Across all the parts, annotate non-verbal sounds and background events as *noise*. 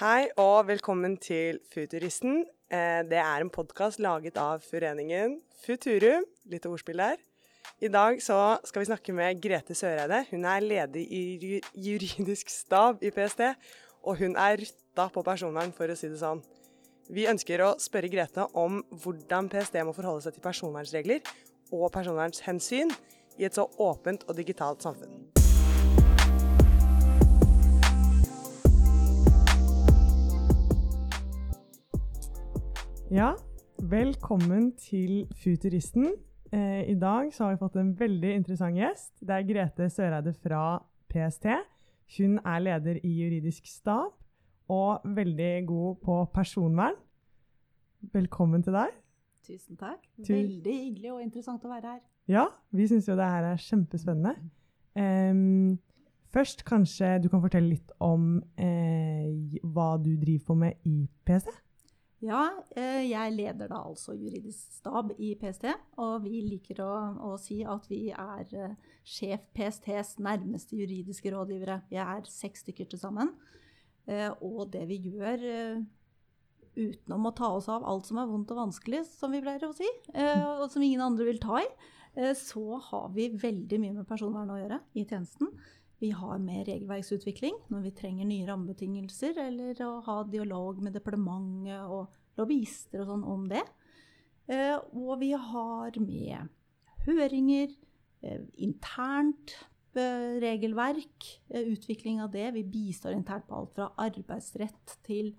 Hei og velkommen til Futuristen. Eh, Det er en podkast laget av foreningen Futuru. Litt ordspill der. I dag skal vi snakke med Grete Søreide. Hun er ledig i juridisk stab i PST, og hun er rutta på personvern, for å si det sånn. Vi ønsker å spørre Grete om hvordan PST må forholde seg til personvernsregler og personvernshensyn i et så åpent og digitalt samfunn. Ja, velkommen til Futuristen. Eh, I dag så har vi fått en veldig interessant gjest. Det er Grete Søreide fra PST. Hun er leder i juridisk stab og veldig god på personvern. Velkommen til deg. Tusen takk. Veldig hyggelig og interessant å være her. Ja, vi syns jo det her er kjempespennende. Um, først kanskje du kan fortelle litt om eh, hva du driver på med i PST? Ja, eh, jeg leder da altså juridisk stab i PST, og vi liker å, å si at vi er eh, sjef PSTs nærmeste juridiske rådgivere. Vi er seks stykker til sammen. Eh, og det vi gjør utenom å ta oss av alt som er vondt og vanskelig, som vi pleier å si, og som ingen andre vil ta i, så har vi veldig mye med personvern å gjøre i tjenesten. Vi har med regelverksutvikling når vi trenger nye rammebetingelser, eller å ha dialog med departementet og lobbyister og sånn om det. Eh, og vi har med høringer, eh, internt eh, regelverk, utvikling av det. Vi bistår internt på alt fra arbeidsrett til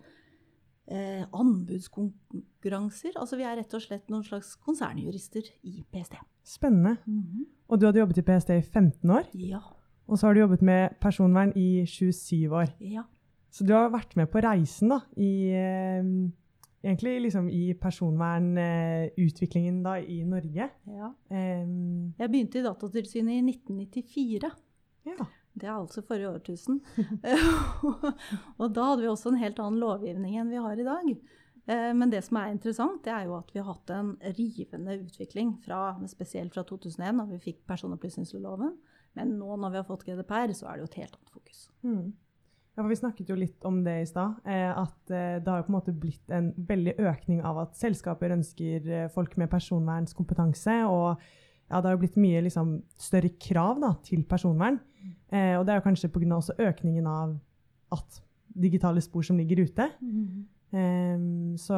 eh, anbudskonkurranser. Altså vi er rett og slett noen slags konsernjurister i PST. Spennende. Og du hadde jobbet i PST i 15 år, Ja. Og så har du jobbet med personvern i 27 år. ja. Så du har vært med på reisen da, i, eh, egentlig liksom i personvernutviklingen da, i Norge. ja. Um, Jeg begynte i Datatilsynet i 1994. ja. Det er altså forrige årtusen. *laughs* og da hadde vi også en helt annen lovgivning enn vi har i dag. Eh, Men det som er interessant, det er jo at vi har hatt en rivende utvikling, fra, spesielt fra 2001, da vi fikk personopplysningsloven. Men nå når vi har fått GDPR, så er det jo et helt annet fokus. Mm. Ja, for Vi snakket jo litt om det i stad. Eh, at eh, det har på en måte blitt en veldig økning av at selskaper ønsker eh, folk med personvernskompetanse. Og ja, det har jo blitt mye liksom, større krav da, til personvern. Eh, og det er jo kanskje pga. også økningen av at digitale spor som ligger ute. Ehm, så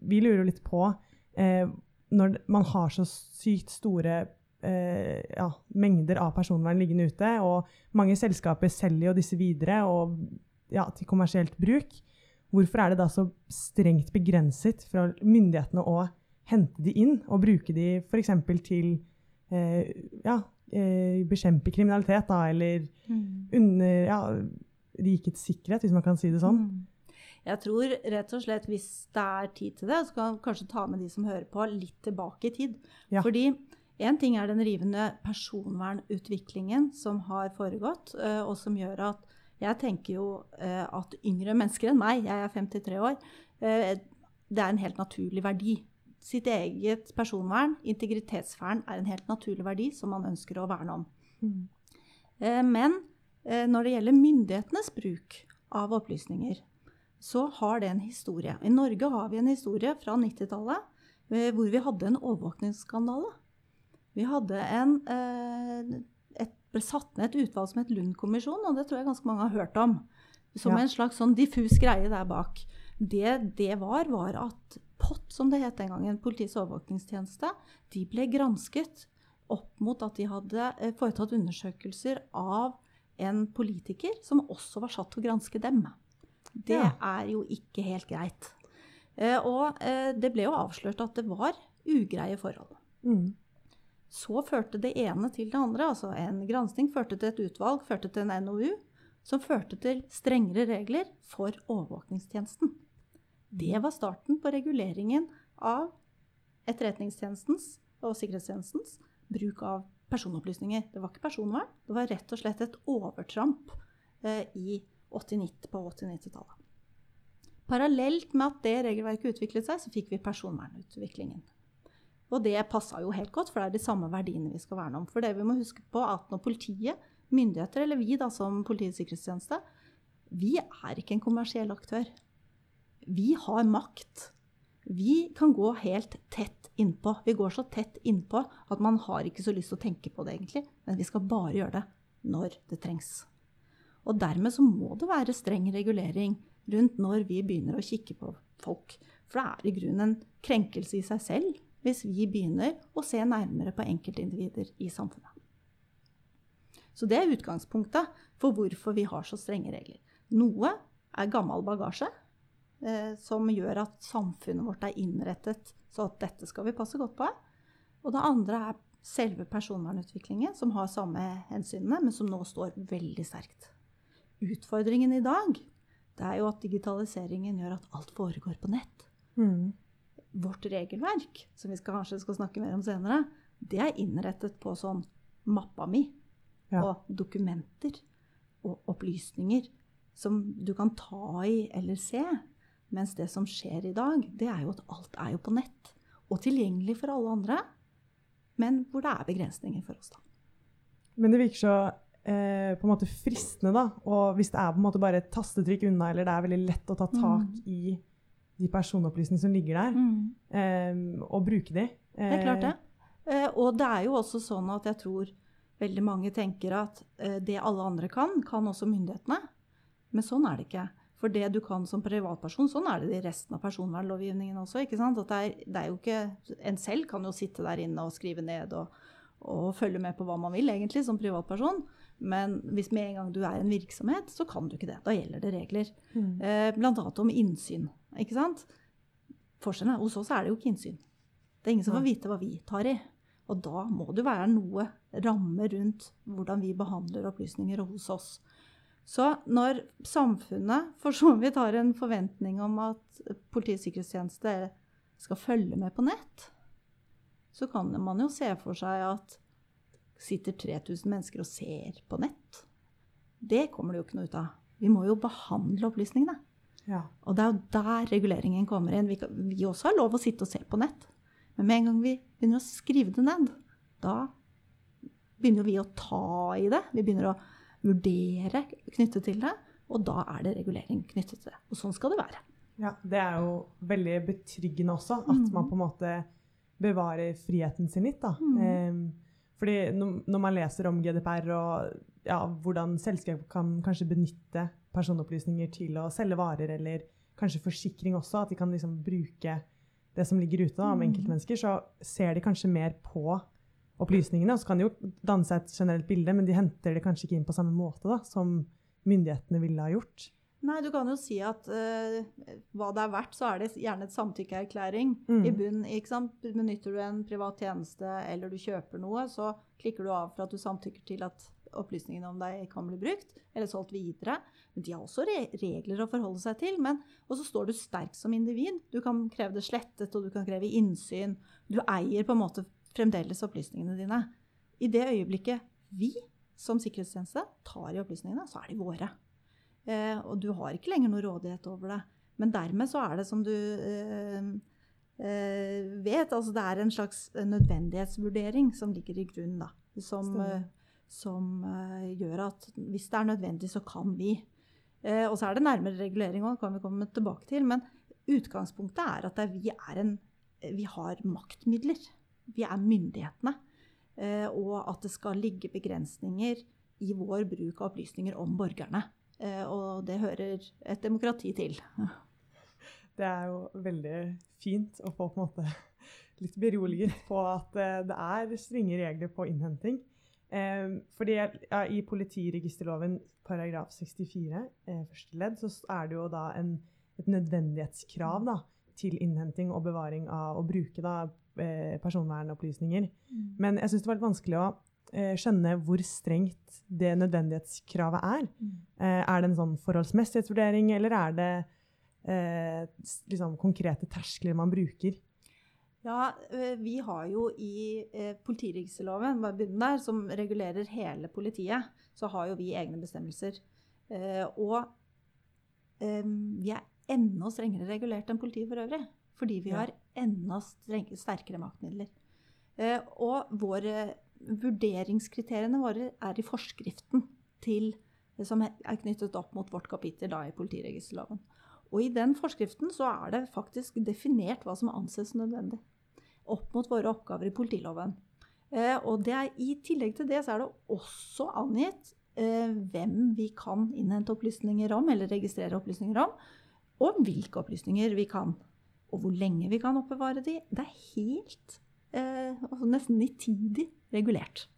vi lurer jo litt på eh, Når man har så sykt store eh, ja, mengder av personvern liggende ute, og mange selskaper selger jo disse videre og, ja, til kommersielt bruk, hvorfor er det da så strengt begrenset fra myndighetene å hente de inn og bruke de f.eks. til eh, ja, eh, bekjempe kriminalitet, da, eller under ja, rikets sikkerhet, hvis man kan si det sånn? Mm. Jeg tror rett og slett hvis det er tid til det, så kan vi kanskje ta med de som hører på, litt tilbake i tid. Ja. Fordi én ting er den rivende personvernutviklingen som har foregått, eh, og som gjør at jeg tenker jo eh, at yngre mennesker enn meg, jeg er 53 år, eh, det er en helt naturlig verdi. Sitt eget personvern, integritetsvern, er en helt naturlig verdi som man ønsker å verne om. Mm. Men når det gjelder myndighetenes bruk av opplysninger, så har det en historie. I Norge har vi en historie fra 90-tallet eh, hvor vi hadde en overvåkningsskandale. Vi hadde en, eh, et, ble satt ned et utvalg som het Lund-kommisjonen, og det tror jeg ganske mange har hørt om. Som Ja. en slags sånn diffus greie der bak. Det det var, var at POT, som det het den gangen, Politiets overvåkningstjeneste, de ble gransket opp mot at de hadde eh, foretatt undersøkelser av en politiker som også var satt til å granske dem. Det Ja. er jo ikke helt greit. Eh, og eh, det ble jo avslørt at det var ugreie forhold. Mm. Så førte det ene til det andre. altså En gransking førte til et utvalg, førte til en NOU, som førte til strengere regler for overvåkningstjenesten. Det var starten på reguleringen av Etterretningstjenestens og sikkerhetstjenestens bruk av personopplysninger. Det var ikke personvern, det var rett og slett et overtramp eh, i 80-90 på 80-90-tallet. Parallelt med at det regelverket utviklet seg, så fikk vi personvernutviklingen. Og det passa jo helt godt, for det er de samme verdiene vi skal verne om. For det vi må huske på at når politiet, myndigheter eller vi da som Politiets sikkerhetstjeneste Vi er ikke en kommersiell aktør. Vi har makt. Vi kan gå helt tett innpå. Vi går så tett innpå at man har ikke så lyst til å tenke på det, egentlig. Men vi skal bare gjøre det når det trengs. Og dermed så må det være streng regulering rundt når vi begynner å kikke på folk. For det er i grunnen en krenkelse i seg selv hvis vi begynner å se nærmere på enkeltindivider i samfunnet. Så det er utgangspunktet for hvorfor vi har så strenge regler. Noe er gammel bagasje, eh, som gjør at samfunnet vårt er innrettet så at dette skal vi passe godt på. Og det andre er selve personvernutviklingen, som har samme hensynene, men som nå står veldig sterkt. Utfordringen i dag det er jo at digitaliseringen gjør at alt foregår på nett. Mm. Vårt regelverk, som vi skal, kanskje skal snakke mer om senere, det er innrettet på sånn mappa mi Ja. og dokumenter og opplysninger som du kan ta i eller se. Mens det som skjer i dag, det er jo at alt er jo på nett. Og tilgjengelig for alle andre. Men hvor det er begrensninger for oss, da. Men det virker så eh, på en måte fristende, da. Og hvis det er på en måte bare et tastetrykk unna, eller det er veldig lett å ta tak Mm. De personopplysningene som ligger der, eh, og bruke de. Det er klart det. Eh, og det er jo også sånn at jeg tror veldig mange tenker at eh, det alle andre kan, kan også myndighetene. Men sånn er det ikke. For det du kan som privatperson, sånn er det i resten av personvernlovgivningen også. ikke sant? At det er, det er jo ikke, En selv kan jo sitte der inne og skrive ned og, og følge med på hva man vil, egentlig, som privatperson. Men hvis med en gang du er en virksomhet, så kan du ikke det. Da gjelder det regler. Mm. Eh, annet om innsyn. Ikke sant? Forskjellen er, Hos oss er det jo ikke innsyn. Det er ingen som får vite hva vi tar i. Og da må det være noe ramme rundt hvordan vi behandler opplysninger hos oss. Så når samfunnet for så vidt har en forventning om at Politiets sikkerhetstjeneste skal følge med på nett, så kan man jo se for seg at sitter 3000 mennesker og ser på nett. Det kommer det jo ikke noe ut av. Vi må jo behandle opplysningene. Ja. Og det er jo der reguleringen kommer inn. Vi, kan, vi også har lov å sitte og se på nett. Men med en gang vi begynner å skrive det ned, da begynner vi å ta i det. Vi begynner å vurdere knyttet til det. Og da er det regulering knyttet til det. Og sånn skal det være. ja. Det er jo veldig betryggende også, at Mm. man på en måte bevarer friheten sin litt. da. Mm. Eh, fordi når man leser om GDPR og ja, hvordan selskap kan kanskje benytte personopplysninger til å selge varer, eller kanskje forsikring også, at de kan liksom bruke det som ligger ute da, om Mm. enkeltmennesker, så ser de kanskje mer på opplysningene. Og så kan de jo danne seg et generelt bilde, men de henter det kanskje ikke inn på samme måte da, som myndighetene ville ha gjort. Nei, du kan jo si at uh, hva det er verdt, så er det gjerne et samtykkeerklæring Mm. i bunn. ikke sant? Benytter du en privat tjeneste eller du kjøper noe, så klikker du av for at du samtykker til at opplysningene om deg kan bli brukt eller solgt videre. Men de har også re regler å forholde seg til. Men, og så står du sterkt som individ. Du kan kreve det slettet, og du kan kreve innsyn. Du eier på en måte fremdeles opplysningene dine. I det øyeblikket vi som sikkerhetstjeneste tar i opplysningene, så er de våre. Eh, og du har ikke lenger noe rådighet over det. Men dermed så er det som du eh, eh, vet, altså det er en slags nødvendighetsvurdering som ligger i grunnen, da. Som, som eh, gjør at hvis det er nødvendig, så kan vi. Eh, og så er det nærmere regulering òg, kan vi komme tilbake til. Men utgangspunktet er at vi, er en, vi har maktmidler. Vi er myndighetene. Eh, og at det skal ligge begrensninger i vår bruk av opplysninger om borgerne. Eh, og det hører et demokrati til. *laughs* Det er jo veldig fint å få på en måte litt beroliget på at eh, det er strenge regler på innhenting. Eh, fordi ja, I politiregisterloven paragraf 64 eh, første ledd så er det jo da en, et nødvendighetskrav da, til innhenting og bevaring av å bruke da, eh, personvernopplysninger. Men jeg syns det var litt vanskelig å eh, skjønne hvor strengt det nødvendighetskravet er. Eh, er det en sånn forholdsmessighetsvurdering, eller er det eh, liksom konkrete terskler man bruker? Ja, eh, vi har jo i eh, politiregisterloven, bare begynne der, som regulerer hele politiet, så har jo vi egne bestemmelser. Eh, og vi er enda strengere regulert enn politiet for øvrig. Fordi vi har enda sterkere maktmidler. Og våre vurderingskriteriene våre er i forskriften til som er knyttet opp mot vårt kapittel da, i politiregisterloven. Og i den forskriften så er det faktisk definert hva som anses nødvendig. Opp mot våre oppgaver i politiloven. Eh, og er, i tillegg til det så er det også angitt eh, hvem vi kan innhente opplysninger om, eller registrere opplysninger om, og hvilke opplysninger vi kan. Og hvor lenge vi kan oppbevare de. Det er helt eh, altså nesten nitidig regulert.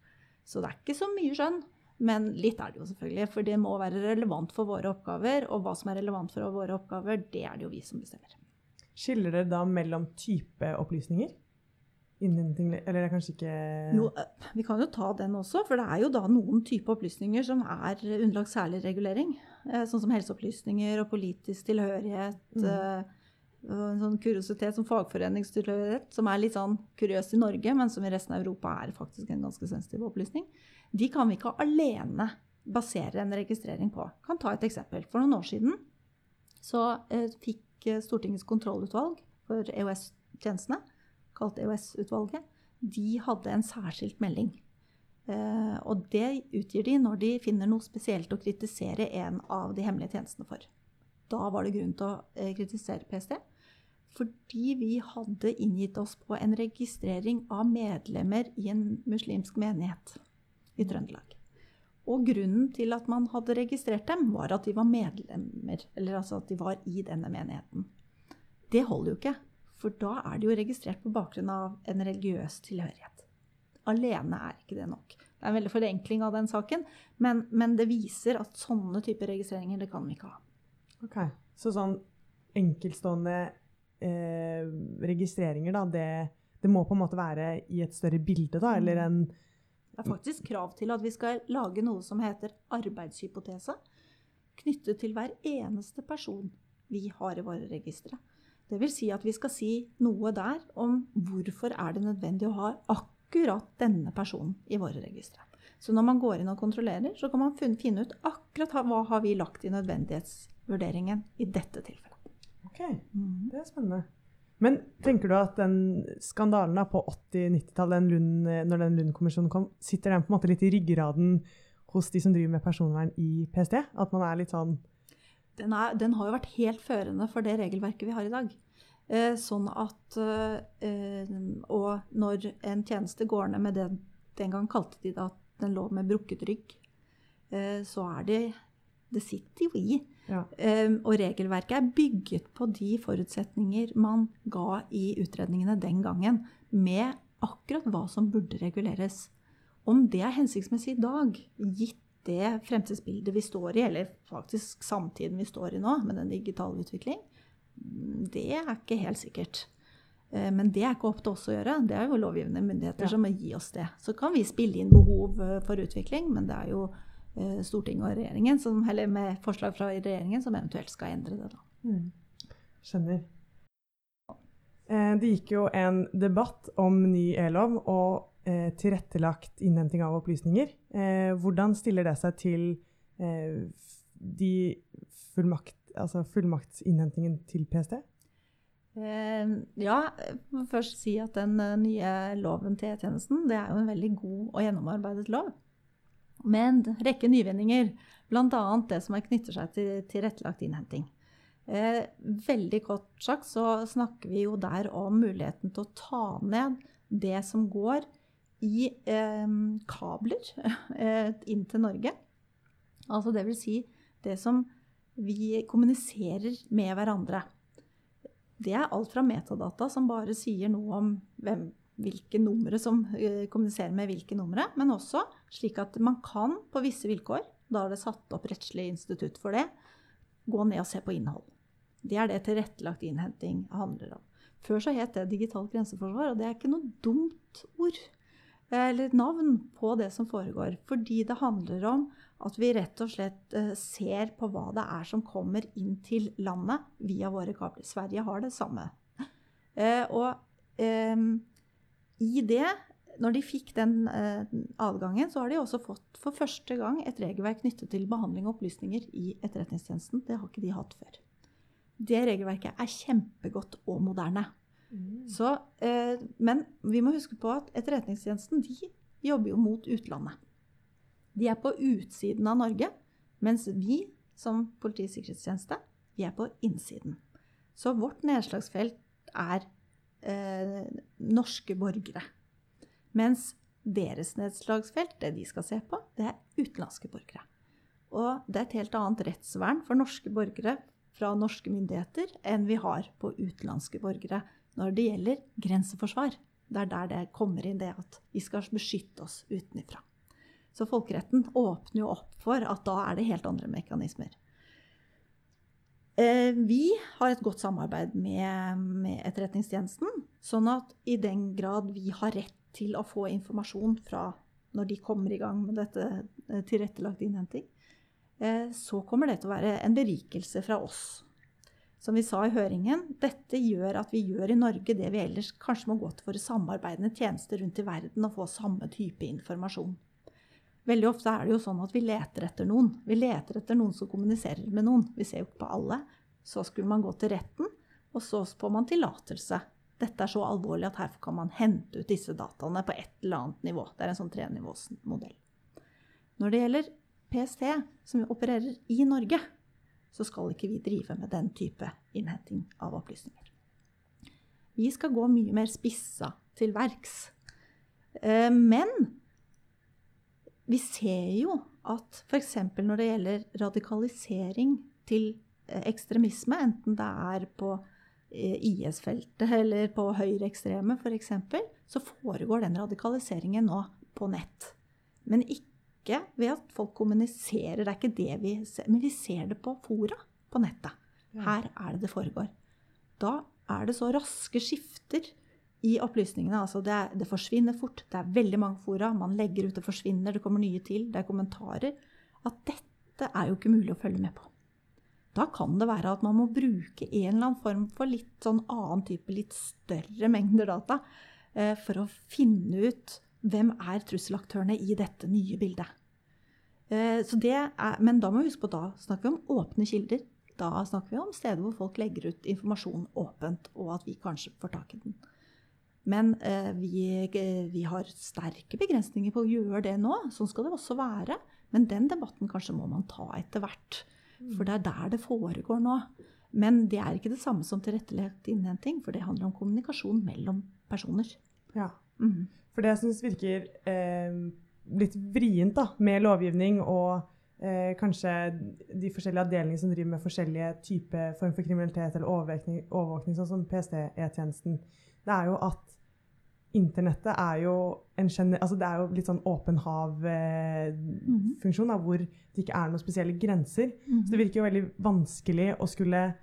Så det er ikke så mye skjønn. Men litt er det jo selvfølgelig, for det må være relevant for våre oppgaver. Og hva som er relevant for våre oppgaver, det er det jo vi som bestemmer. Skiller dere da mellom type opplysninger? Innhenting, eller det er kanskje ikke Jo, eh, vi kan jo ta den også. For det er jo da noen type opplysninger som er underlagt særlig regulering. Eh, sånn som helseopplysninger og politisk tilhørighet. Mm. Eh, en sånn kuriositet som fagforeningstilhørighet, som er litt sånn kuriøs i Norge, men som i resten av Europa er faktisk en ganske sensitiv opplysning de kan vi ikke alene basere en registrering på. Kan ta et eksempel. For noen år siden så fikk Stortingets kontrollutvalg for EOS-tjenestene, kalt EOS-utvalget, de hadde en særskilt melding. Eh, og det utgir de når de finner noe spesielt å kritisere en av de hemmelige tjenestene for. Da var det grunn til å eh, kritisere PST. Fordi vi hadde inngitt oss på en registrering av medlemmer i en muslimsk menighet i Trøndelag. Og grunnen til at man hadde registrert dem, var at de var medlemmer. Eller altså at de var i denne menigheten. Det holder jo ikke. For da er det jo registrert på bakgrunn av en religiøs tilhørighet. Alene er ikke det nok. Det er en veldig forenkling av den saken, men, men det viser at sånne typer registreringer det kan vi ikke ha. Ok, Så sånn enkeltstående eh, registreringer, da, det, det, må på en måte være i et større bilde, da? Eller en det er faktisk krav til at vi skal lage noe som heter arbeidshypotese, knyttet til hver eneste person vi har i våre registre. Det vil si at vi skal si noe der om hvorfor er det nødvendig å ha akkurat denne personen i våre registre. Så når man går inn og kontrollerer, så kan man finne ut akkurat hva har vi lagt i nødvendighetsvurderingen i dette tilfellet. Ok, det er spennende. Men tenker du at den skandalen på 80-90-tallet, når den Lund-kommisjonen kom, sitter den på en måte litt i ryggraden hos de som driver med personvern i PST? At man er litt sånn den, er, den har jo vært helt førende for det regelverket vi har i dag. Eh, sånn at eh, Og når en tjeneste går ned med det Den gang kalte de det at den lå med brukket rygg. Eh, så er det Det sitter jo i. Ja. Um, og regelverket er bygget på de forutsetninger man ga i utredningene den gangen, med akkurat hva som burde reguleres. Om det er hensiktsmessig i dag, gitt det fremtidsbildet vi står i, eller faktisk samtiden vi står i nå, med den digitale utvikling, det er ikke helt sikkert. Ehm, men det er ikke opp til oss å gjøre. Det er jo lovgivende myndigheter ja. som må gi oss det. Så kan vi spille inn behov eh, for utvikling, men det er jo Eh, Stortinget og regjeringen, som, eller med forslag fra regjeringen som eventuelt skal endre det. Mm. Skjønner. Eh, det gikk jo en debatt om ny e-lov og eh, tilrettelagt innhenting av opplysninger. Eh, hvordan stiller det seg til eh, de fullmakt, altså fullmaktsinnhentingen til PST? Eh, ja, må først si at den nye loven til E-tjenesten det er jo en veldig god og gjennomarbeidet lov med en rekke nyvinninger. Bl.a. det som knytter seg til tilrettelagt innhenting. Eh, veldig kort sagt så snakker vi jo der om muligheten til å ta ned det som går i eh, kabler *laughs* eh, inn til Norge. Altså det vil si det som vi kommuniserer med hverandre. Det er alt fra metadata, som bare sier noe om hvem, hvilke numre som eh, kommuniserer med hvilke numre, men også slik at man kan på visse vilkår, da er det satt opp rettslig institutt for det, gå ned og se på innhold. Det er det tilrettelagt innhenting handler om. Før så het det digitalt grenseforsvar, og det er ikke noe dumt ord eller navn på det som foregår. Fordi det handler om at vi rett og slett uh, ser på hva det er som kommer inn til landet via våre kabler. Sverige har det samme. Uh, og um, i det, når de fikk den eh, adgangen, så har de også fått for første gang et regelverk knyttet til behandling av opplysninger i Etterretningstjenesten. Det har ikke de hatt før. Det regelverket er kjempegodt og moderne. Mm. Så, eh, men vi må huske på at Etterretningstjenesten de jobber jo mot utlandet. De er på utsiden av Norge, Mens vi som Politiets sikkerhetstjeneste, vi er på innsiden. Så vårt nedslagsfelt er eh, norske borgere. Mens deres nedslagsfelt, det de skal se på, det er utenlandske borgere. Og det er et helt annet rettsvern for norske borgere fra norske myndigheter enn vi har på utenlandske borgere når det gjelder grenseforsvar. Det er der det kommer inn det at vi skal beskytte oss utenfra. Så folkeretten åpner jo opp for at da er det helt andre mekanismer. Eh, vi har et godt samarbeid med, Etterretningstjenesten. Sånn at i den grad vi har rett til å få informasjon fra når de kommer i gang med dette eh, tilrettelagt innhenting, eh, så kommer det til å være en berikelse fra oss som vi sa i høringen, dette gjør at vi gjør i Norge det vi ellers kanskje må gå til våre samarbeidende tjenester rundt i verden og få samme type informasjon. Veldig ofte er det jo sånn at vi leter etter noen. Vi leter etter noen som kommuniserer med noen. Vi ser jo ikke på alle. Så skulle man gå til retten, og så får man tillatelse. Dette er så alvorlig at her kan man hente ut disse dataene på et eller annet nivå. Det er en sånn trenivåsmodell. Når det gjelder PST, som opererer i Norge, så skal ikke vi drive med den type innhenting av opplysninger. Vi skal gå mye mer spissa til verks. Eh, men vi ser jo at f.eks. når det gjelder radikalisering til eh, ekstremisme, enten det er på eh, IS-feltet eller på høyreekstreme f.eks., så foregår den radikaliseringen nå på nett. Men ikke ikke ved at folk kommuniserer, det er ikke det vi ser, men vi ser det på fora på nettet. Her er det det foregår. Da er det så raske skifter i opplysningene. Altså det, er, det, forsvinner fort. Det er veldig mange fora. Man legger ut, det forsvinner, det kommer nye til, det er kommentarer. At dette er jo ikke mulig å følge med på. Da kan det være at man må bruke en eller annen form for litt sånn annen type, litt større mengder data eh, for å finne ut hvem er trusselaktørene i dette nye bildet. Eh, er, men da må vi huske på da snakker vi om åpne kilder. Da snakker vi om steder hvor folk legger ut informasjon åpent, og at vi kanskje får tak i den. Men eh, vi, vi, har sterke begrensninger på å gjøre det nå. Sånn skal det også være. Men den debatten kanskje må man ta etter hvert. For det er der det foregår nå. Men det er ikke det samme som tilrettelagt innhenting, for det handler om kommunikasjon mellom personer. Ja. Mm. For det jeg syns virker eh, litt vrient da, med lovgivning og eh, kanskje de forskjellige avdelingene som driver med forskjellige typer form for kriminalitet eller overvåkning, overvåkning sånn som PST-E-tjenesten, det er jo at internettet er jo en altså det er jo litt sånn åpen hav-funksjon, eh, hvor det ikke er noen spesielle grenser. Mm -hmm. Så det virker jo veldig vanskelig å skulle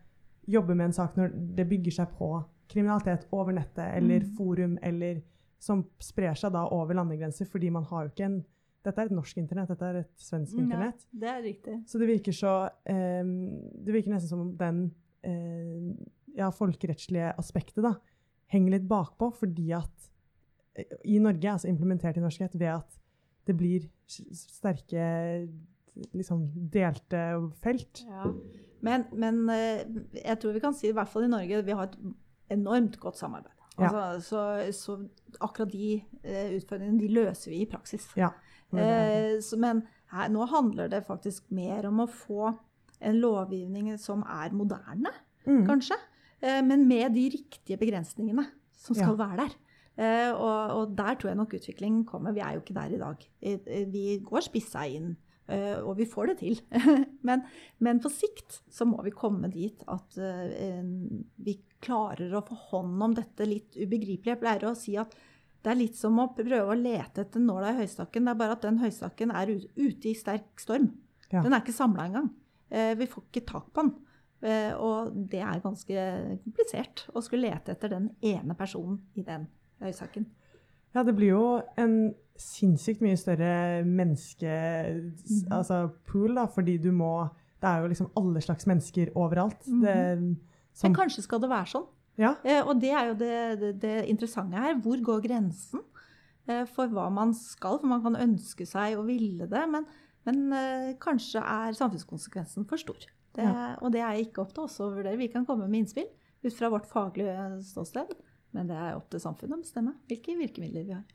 jobbe med en sak når det bygger seg på kriminalitet over nettet eller mm. forum eller som sprer seg da over landegrenser, fordi man har jo ikke en dette er et norsk internett, dette er et svensk internett. Ja, det er riktig. Så det virker så um, Det virker nesten som om den uh, ja, folkerettslige aspektet da, henger litt bakpå, fordi at uh, i Norge, altså implementert i norskhet, ved at det blir sterke liksom delte felt. Ja. Men, men uh, jeg tror vi kan si, i hvert fall i Norge, vi har et enormt godt samarbeid. Altså, så, så, akkurat de uh, utfordringene de løser vi i praksis. Ja, uh, så, men her, nå handler det faktisk mer om å få en lovgivning som er moderne, mm. kanskje. Uh, men med de riktige begrensningene som skal ja. være der. Og, og, der tror jeg nok utviklingen kommer. Vi er jo ikke der i dag. Vi går spissa inn. Uh, og vi får det til. *laughs* men, men, på sikt så må vi komme dit at uh, vi klarer å få hånd om dette litt ubegripelige. Jeg pleier å si at det er litt som å prøve å lete etter nåla i høystakken. Det er bare at den høystakken er ute i sterk storm. Ja. Den er ikke samla engang. Uh, vi får ikke tak på den. og det er ganske komplisert å skulle lete etter den ene personen i den høystakken. Ja, det blir jo en sinnssykt mye større menneske... Mm. Altså pool, da, fordi du må Det er jo liksom alle slags mennesker overalt. Mm. Det, som, Men kanskje skal det være sånn? Ja. Eh, og det er jo det, det, det, interessante her. Hvor går grensen eh, for hva man skal? For man kan ønske seg og ville det, men, men eh, kanskje er samfunnskonsekvensen for stor. Det, ja. Og det er ikke opp til oss å vurdere. Vi kan komme med innspill ut fra vårt faglige ståsted. Men det er opp til samfunnet å bestemme hvilke virkemidler vi har.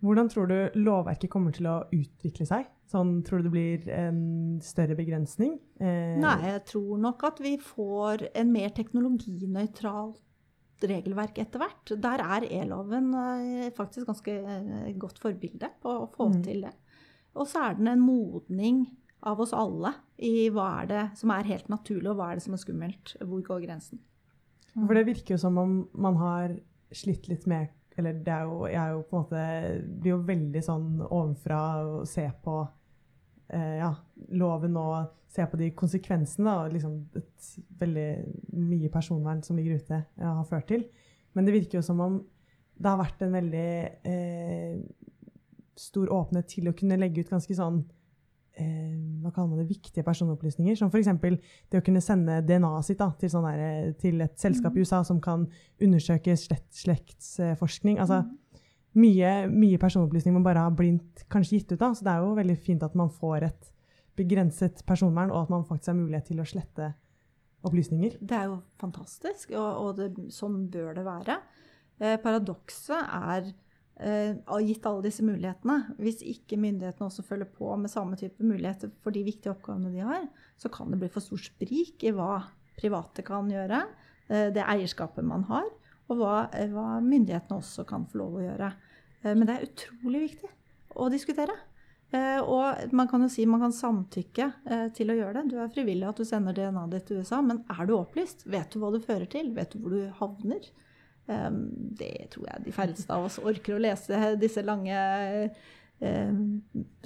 Hvordan tror du lovverket kommer til å utvikle seg? Sånn, tror du det blir en større begrensning? Eh, Nei, jeg tror nok at vi får en mer teknologinøytralt regelverk etter hvert. Der er e-loven eh, faktisk ganske eh, godt forbilde på å få mm. til det. Og så er den en modning av oss alle i hva er det som er helt naturlig, og hva er det som er skummelt. Hvor går grensen? For det virker jo som om man har slitt litt med eller det er jo, jeg er jo på en måte blir jo veldig sånn ovenfra å se på eh, ja, loven og se på de konsekvensene og liksom et veldig mye personvern som ligger ute, ja, har ført til. Men det virker jo som om det har vært en veldig eh, stor åpenhet til å kunne legge ut ganske sånn eh, hva kaller man det, viktige personopplysninger. Som f.eks. det å kunne sende DNA-et sitt da, til, sånn der, til, et selskap i mm. USA som kan undersøke slekt, slektsforskning. Altså, mm. mye, mye personopplysninger man bare har blindt kanskje gitt ut. da, Så det er jo veldig fint at man får et begrenset personvern, og at man faktisk har mulighet til å slette opplysninger. Det er jo fantastisk, og, og det, sånn bør det være. Eh, paradokset er gitt alle disse mulighetene, hvis ikke myndighetene også følger på med samme type muligheter for de viktige oppgavene de har, så kan det bli for stor sprik i hva private kan gjøre, uh, det eierskapet man har, og hva, uh, hva, myndighetene også kan få lov å gjøre. men det er utrolig viktig å diskutere. og man kan jo si man kan samtykke til å gjøre det. Du er frivillig at du sender DNA-et ditt til USA, men er du opplyst? Vet du hva du fører til? Vet du hvor du havner? Ehm, det tror jeg de færreste av oss orker å lese disse lange ehm,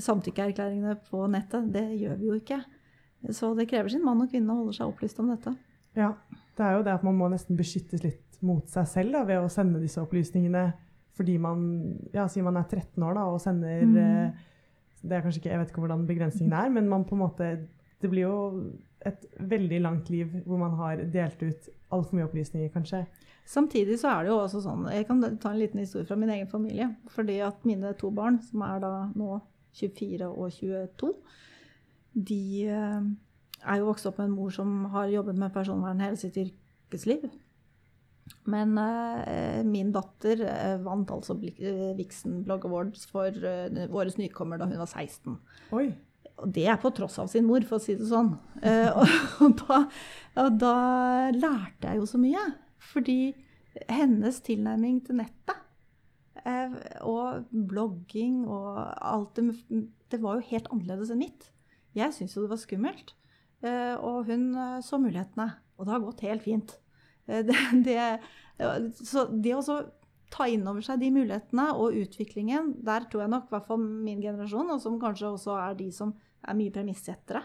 samtykkeerklæringene på nettet. Det gjør vi jo ikke. Så det krever sin mann og kvinne å holde seg opplyst om dette. Ja, det er jo det at man må nesten beskyttes litt mot seg selv da, ved å sende disse opplysningene fordi man ja, sier man er 13 år da, og sender mm. Eh, det er kanskje ikke, Jeg vet ikke hvordan begrensningen er, men man på en måte Det blir jo et veldig langt liv hvor man har delt ut altfor mye opplysninger, kanskje. Samtidig så er det jo også sånn Jeg kan ta en liten historie fra min egen familie. Fordi at mine to barn, som er da nå 24 og 22, de eh, er jo vokst opp med en mor som har jobbet med personvern hele sitt yrkesliv. Men eh, min datter eh, vant altså eh, Vixen Blog Awards for eh, årets nykommer da hun var 16. Oi. Og det er på tross av sin mor, for å si det sånn. Eh, og, *laughs* og, da, og da lærte jeg jo så mye. Fordi hennes tilnærming til nettet eh, og blogging og alt det Det var jo helt annerledes enn mitt. Jeg syntes jo det var skummelt. Eh, og hun så mulighetene. Og det har gått helt fint. Det, *laughs* det, så det å ta inn over seg de mulighetene og utviklingen, der tror jeg nok i hvert fall min generasjon, og som kanskje også er de som er mye premissettere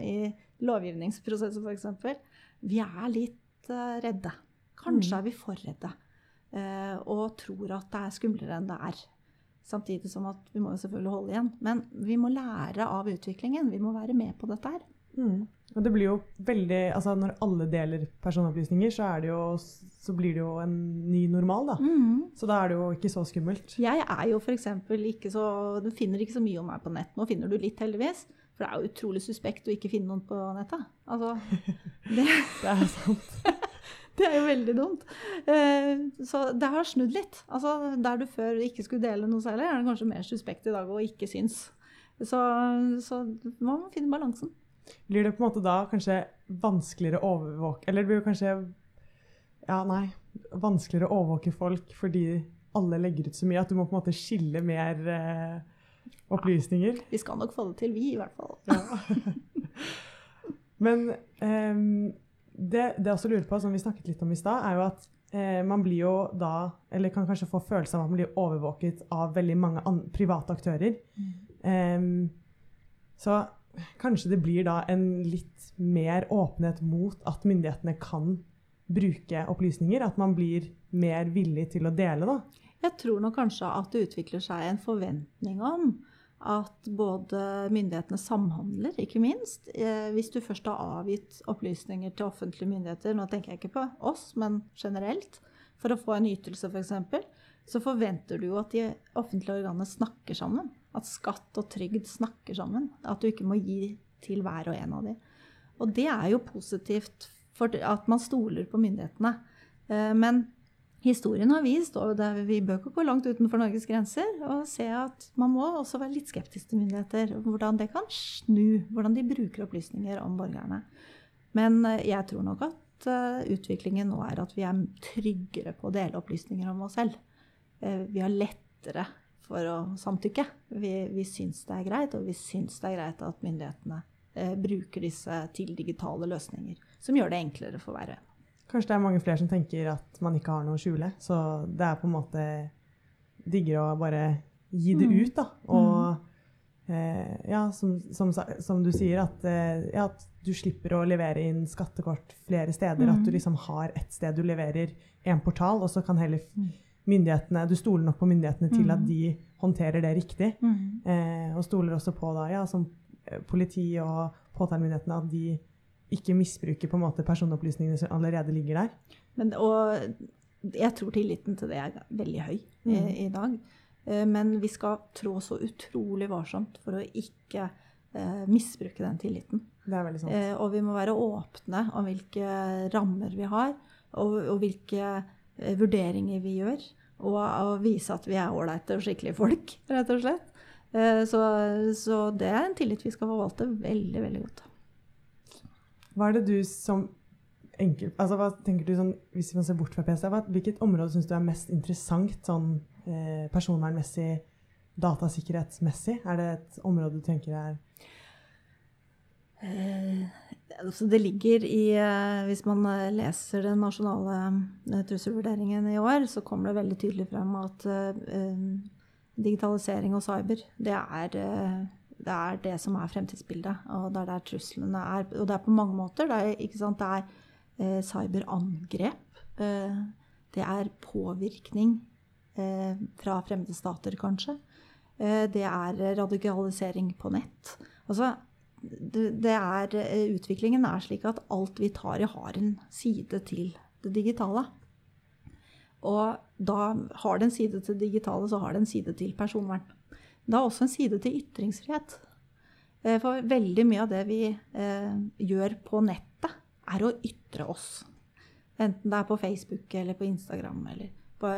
i lovgivningsprosesser f.eks., vi er litt redde. Kanskje mm. er vi for redde uh, og tror at det er skumlere enn det er. Samtidig som at vi må jo selvfølgelig holde igjen. Men vi må lære av utviklingen. Vi må være med på dette her. Mm. Og det blir jo veldig, altså Når alle deler personopplysninger, så, jo, så blir det jo en ny normal. da. Mm. Så da er det jo ikke så skummelt. Jeg er jo f.eks. ikke så Du finner ikke så mye om meg på nett. Nå finner du litt, heldigvis. For det er jo utrolig suspekt å ikke finne noen på nettet. Altså, *laughs* det, det er sant. *laughs* Det er jo veldig dumt. Eh, så det har snudd litt. Altså, der du før ikke skulle dele noe særlig, er det kanskje mer suspekt i dag å ikke synes. Så, så man må finne balansen. Blir det på en måte da kanskje vanskeligere å overvåke Eller det blir jo kanskje Ja, nei. Vanskeligere å overvåke folk fordi alle legger ut så mye at du må på en måte skille mer eh, opplysninger? Ja, vi skal nok få det til, vi i hvert fall. Ja. *laughs* Men eh, det, det jeg også lurer på, som vi snakket litt om i stad, er jo at eh, man blir jo da, eller kan kanskje få følelse av at man blir overvåket av veldig mange private aktører. Mm. Um, så kanskje det blir da en litt mer åpenhet mot at myndighetene kan bruke opplysninger? At man blir mer villig til å dele, da? Jeg tror nok kanskje at det utvikler seg en forventning om at både myndighetene samhandler, ikke minst. Eh, hvis du først har avgitt opplysninger til offentlige myndigheter, nå tenker jeg ikke på oss, men generelt, for å få en ytelse f.eks., for så forventer du jo at de offentlige organene snakker sammen. At skatt og trygd snakker sammen. At du ikke må gi til hver og en av dem. Og det er jo positivt for at man stoler på myndighetene. Eh, men historien har vist, og vi bør ikke gå langt utenfor Norges grenser, og se at man må også være litt skeptisk til myndigheter. Hvordan det kan snu, hvordan de bruker opplysninger om borgerne. Men eh, jeg tror nok at uh, utviklingen nå er at vi er tryggere på å dele opplysninger om oss selv. Vi har lettere for å samtykke. Vi, vi syns det er greit, og vi syns det er greit at myndighetene eh, bruker disse til digitale løsninger, som gjør det enklere for hver og en. Kanskje det er mange flere som tenker at man ikke har noe å skjule. Så det er på en måte diggere å bare gi det Mm. ut, da. Og eh, ja, som, som, som du sier, at, eh, ja, at du slipper å levere inn skattekort flere steder. At Mm. du liksom har ett sted du leverer en portal, og så kan heller Mm. Myndighetene Du stoler nok på myndighetene til Mm. at de håndterer det riktig. Eh, og stoler også på da, ja, som eh, politi og påtalemyndighetene at de ikke misbruker på en måte personopplysningene som allerede ligger der. Men, og jeg tror tilliten til det er veldig høy Mm. i, i dag. Eh, Men vi skal trå så utrolig varsomt for å ikke eh, misbruke den tilliten. Det er veldig sant. Eh, og vi må være åpne om hvilke rammer vi har, og, og hvilke eh, vurderinger vi gjør. Og, og vise at vi er ålreite og skikkelige folk, *laughs* rett og slett. Eh, så, så det er en tillit vi skal forvalte veldig, veldig godt. Hva er det du som enkel, altså hva tenker du sånn, Hvis man ser bort fra PC, hva, hvilket område syns du er mest interessant sånn eh, personvernmessig, datasikkerhetsmessig? Er det et område du tenker er Eh, altså det ligger i eh, Hvis man eh, leser den nasjonale eh, trusselvurderingen i år, så kommer det veldig tydelig frem at eh, digitalisering og cyber, det er, det er det som er fremtidsbildet. Og det er der truslene er. Og det er på mange måter. Det er, ikke sant, det er cyberangrep. Det er påvirkning fra fremmede stater, kanskje. Det er radikalisering på nett. Altså, det, er, eh, utviklingen er slik at alt vi tar i, har en side til det digitale. Og da har det en side til det digitale, så har det en side til personvern. Det har også en side til ytringsfrihet. Eh, For veldig mye av det vi eh, gjør på nettet, er å ytre oss. Enten det er på Facebook eller på Instagram eller på,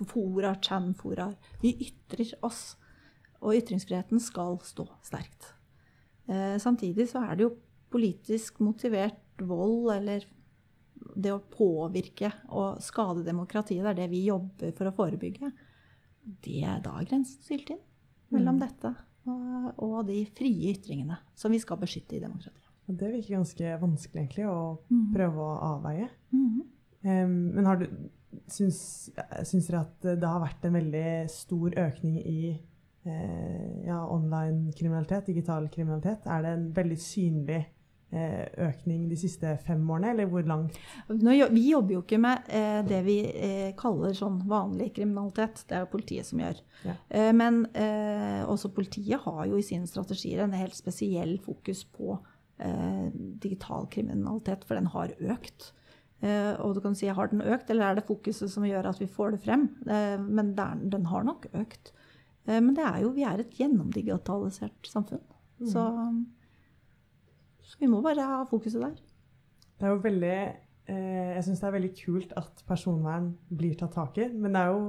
på fora, chan-fora. Vi ytrer oss. Og ytringsfriheten skal stå sterkt. Eh, samtidig så er det jo politisk motivert vold eller det å påvirke og skade demokratiet, det er det vi jobber for å forebygge. Det er da grensen stilt inn mellom Mm. dette og, og de frie ytringene som vi skal beskytte i demokratiet. Det virker ganske vanskelig egentlig å mm. prøve å avveie. Mm. Um, men har du, syns, syns dere at det har vært en veldig stor økning i eh, ja, online-kriminalitet, digital kriminalitet? Er det en veldig synlig eh, økning de siste fem årene, eller hvor langt? Vi jobber jo ikke med eh, det vi kaller sånn vanlig kriminalitet. Det er jo politiet som gjør. Ja. Eh, men eh, også politiet har jo i sine strategier en helt spesiell fokus på eh, digital kriminalitet, for den har økt. Og du kan si, har den økt, eller er det fokuset som gjør at vi får det frem? Men det den har nok økt. Eh, men det er jo, vi er et gjennomdigitalisert samfunn. Mm. Så, så vi må bare ha fokuset der. Det er jo veldig eh, Jeg syns det er veldig kult at personvern blir tatt tak i. Men det er jo,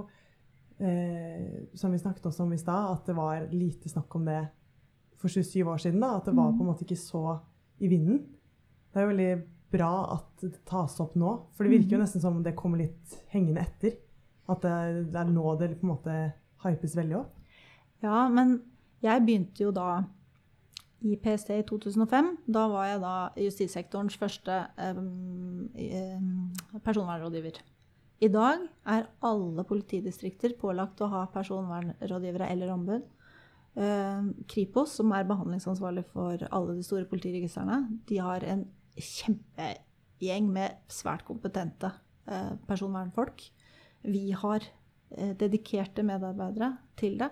eh, som vi snakket også om i stad, at det var lite snakk om det for 27 år siden. da, At det var på en måte ikke så i vinden. Det er jo veldig bra at det tas opp nå. For det virker jo nesten som om det kommer litt hengende etter. At det, det er nå det på en måte hypes veldig opp. Ja, men jeg begynte jo da i PST i 2005. Da var jeg da justissektorens første em, personvernrådgiver. I dag er alle politidistrikter pålagt å ha personvernrådgivere eller ombud. Kripos, som er behandlingsansvarlig for alle de store politiregistrene, de har en kjempegjeng med svært kompetente eh, personvernfolk. Vi har eh, dedikerte medarbeidere til det.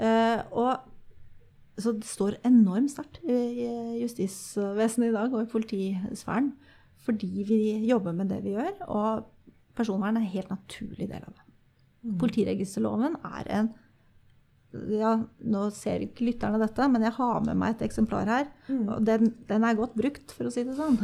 Eh, og så det står enormt sterkt i justisvesenet i dag og i politisfæren fordi vi jobber med det vi gjør, og personvern er en helt naturlig del av det. Politiregisterloven er en ja, Nå ser ikke lytterne dette, men jeg har med meg et eksemplar her. Mm. Og den, den er godt brukt, for å si det sånn.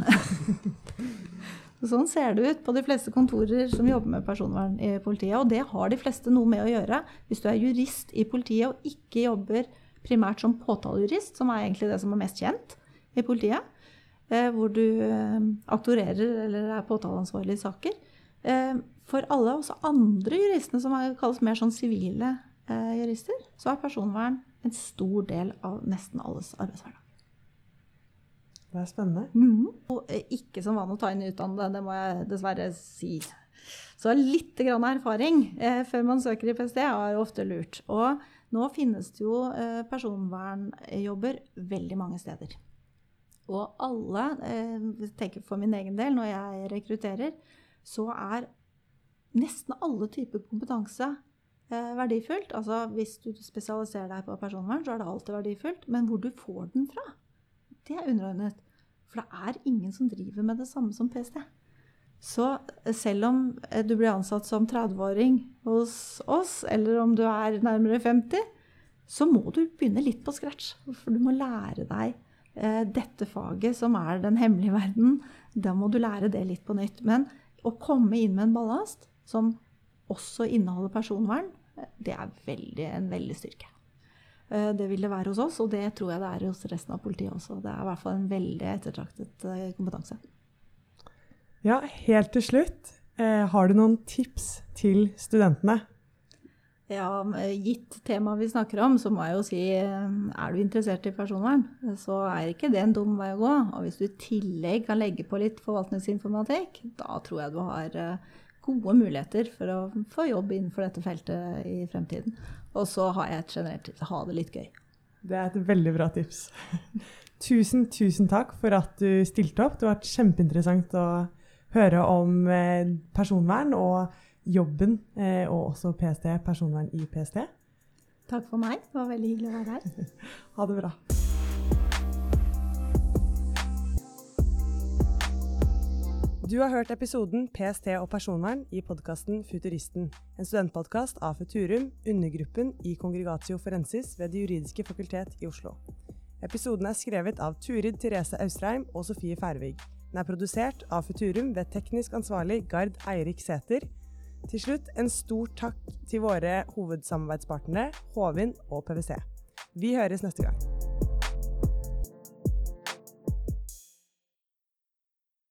*laughs* Sånn ser det ut på de fleste kontorer som jobber med personvern i politiet. Og det har de fleste noe med å gjøre. Hvis du er jurist i politiet og ikke jobber primært som påtalejurist, som er egentlig det som er mest kjent i politiet, eh, hvor du eh, aktorerer eller er påtaleansvarlig i saker. Eh, for alle også andre juristene som kalles mer sånn sivile jurister, så er personvern en stor del av nesten alles arbeidshverdag. Det er spennende. Mm. Og ikke som vanlig å ta inn utdannede, det må jeg dessverre si. Så litt erfaring eh, før man søker i PST er ofte lurt. Og nå finnes det jo eh, personvernjobber veldig mange steder. Og alle, eh, tenker for min egen del, når jeg rekrutterer, så er nesten alle typer kompetanse eh, verdifullt. Altså hvis du spesialiserer deg på personvern, så er det alltid verdifullt. Men hvor du får den fra, det er underordnet. For det er ingen som driver med det samme som PST. Så eh, selv om eh, du blir ansatt som 30-åring hos oss, eller om du er nærmere 50, så må du begynne litt på scratch. For du må lære deg eh, dette faget, som er den hemmelige verden. Da må du lære det litt på nytt. Men å komme inn med en ballast som også inneholder personvern, det er veldig, en veldig styrke. Eh, det vil det være hos oss, og det tror jeg det er hos resten av politiet også. Det er i hvert fall en veldig ettertraktet eh, kompetanse. Ja, helt til slutt, eh, har du noen tips til studentene? Ja, Gitt temaet vi snakker om, så må jeg jo si er du interessert i personvern, så er ikke det en dum vei å gå. Og hvis du i tillegg kan legge på litt forvaltningsinformatikk, da tror jeg du har gode muligheter for å få jobb innenfor dette feltet i fremtiden. Og så har jeg et generelt tips ha det litt gøy. Det er et veldig bra tips. *laughs* tusen, tusen takk for at du stilte opp. Det har vært kjempeinteressant å høre om eh, personvern og jobben, eh, og også PST, personvern i PST. Takk for meg. Det var veldig hyggelig å være her. *laughs* ha det bra. Du har hørt episoden PST og personvern i podkasten Futuristen, en studentpodkast av Futurum, undergruppen i Kongregatio forensis ved Det juridiske fakultet i Oslo. Episoden er skrevet av Turid Therese Austrheim og Sofie Færvig. Den er produsert av Futurum ved teknisk ansvarlig Gard Eirik Sæter. Til slutt en stor takk til våre hovedsamarbeidspartnere Håvin og PwC. Vi høres neste gang.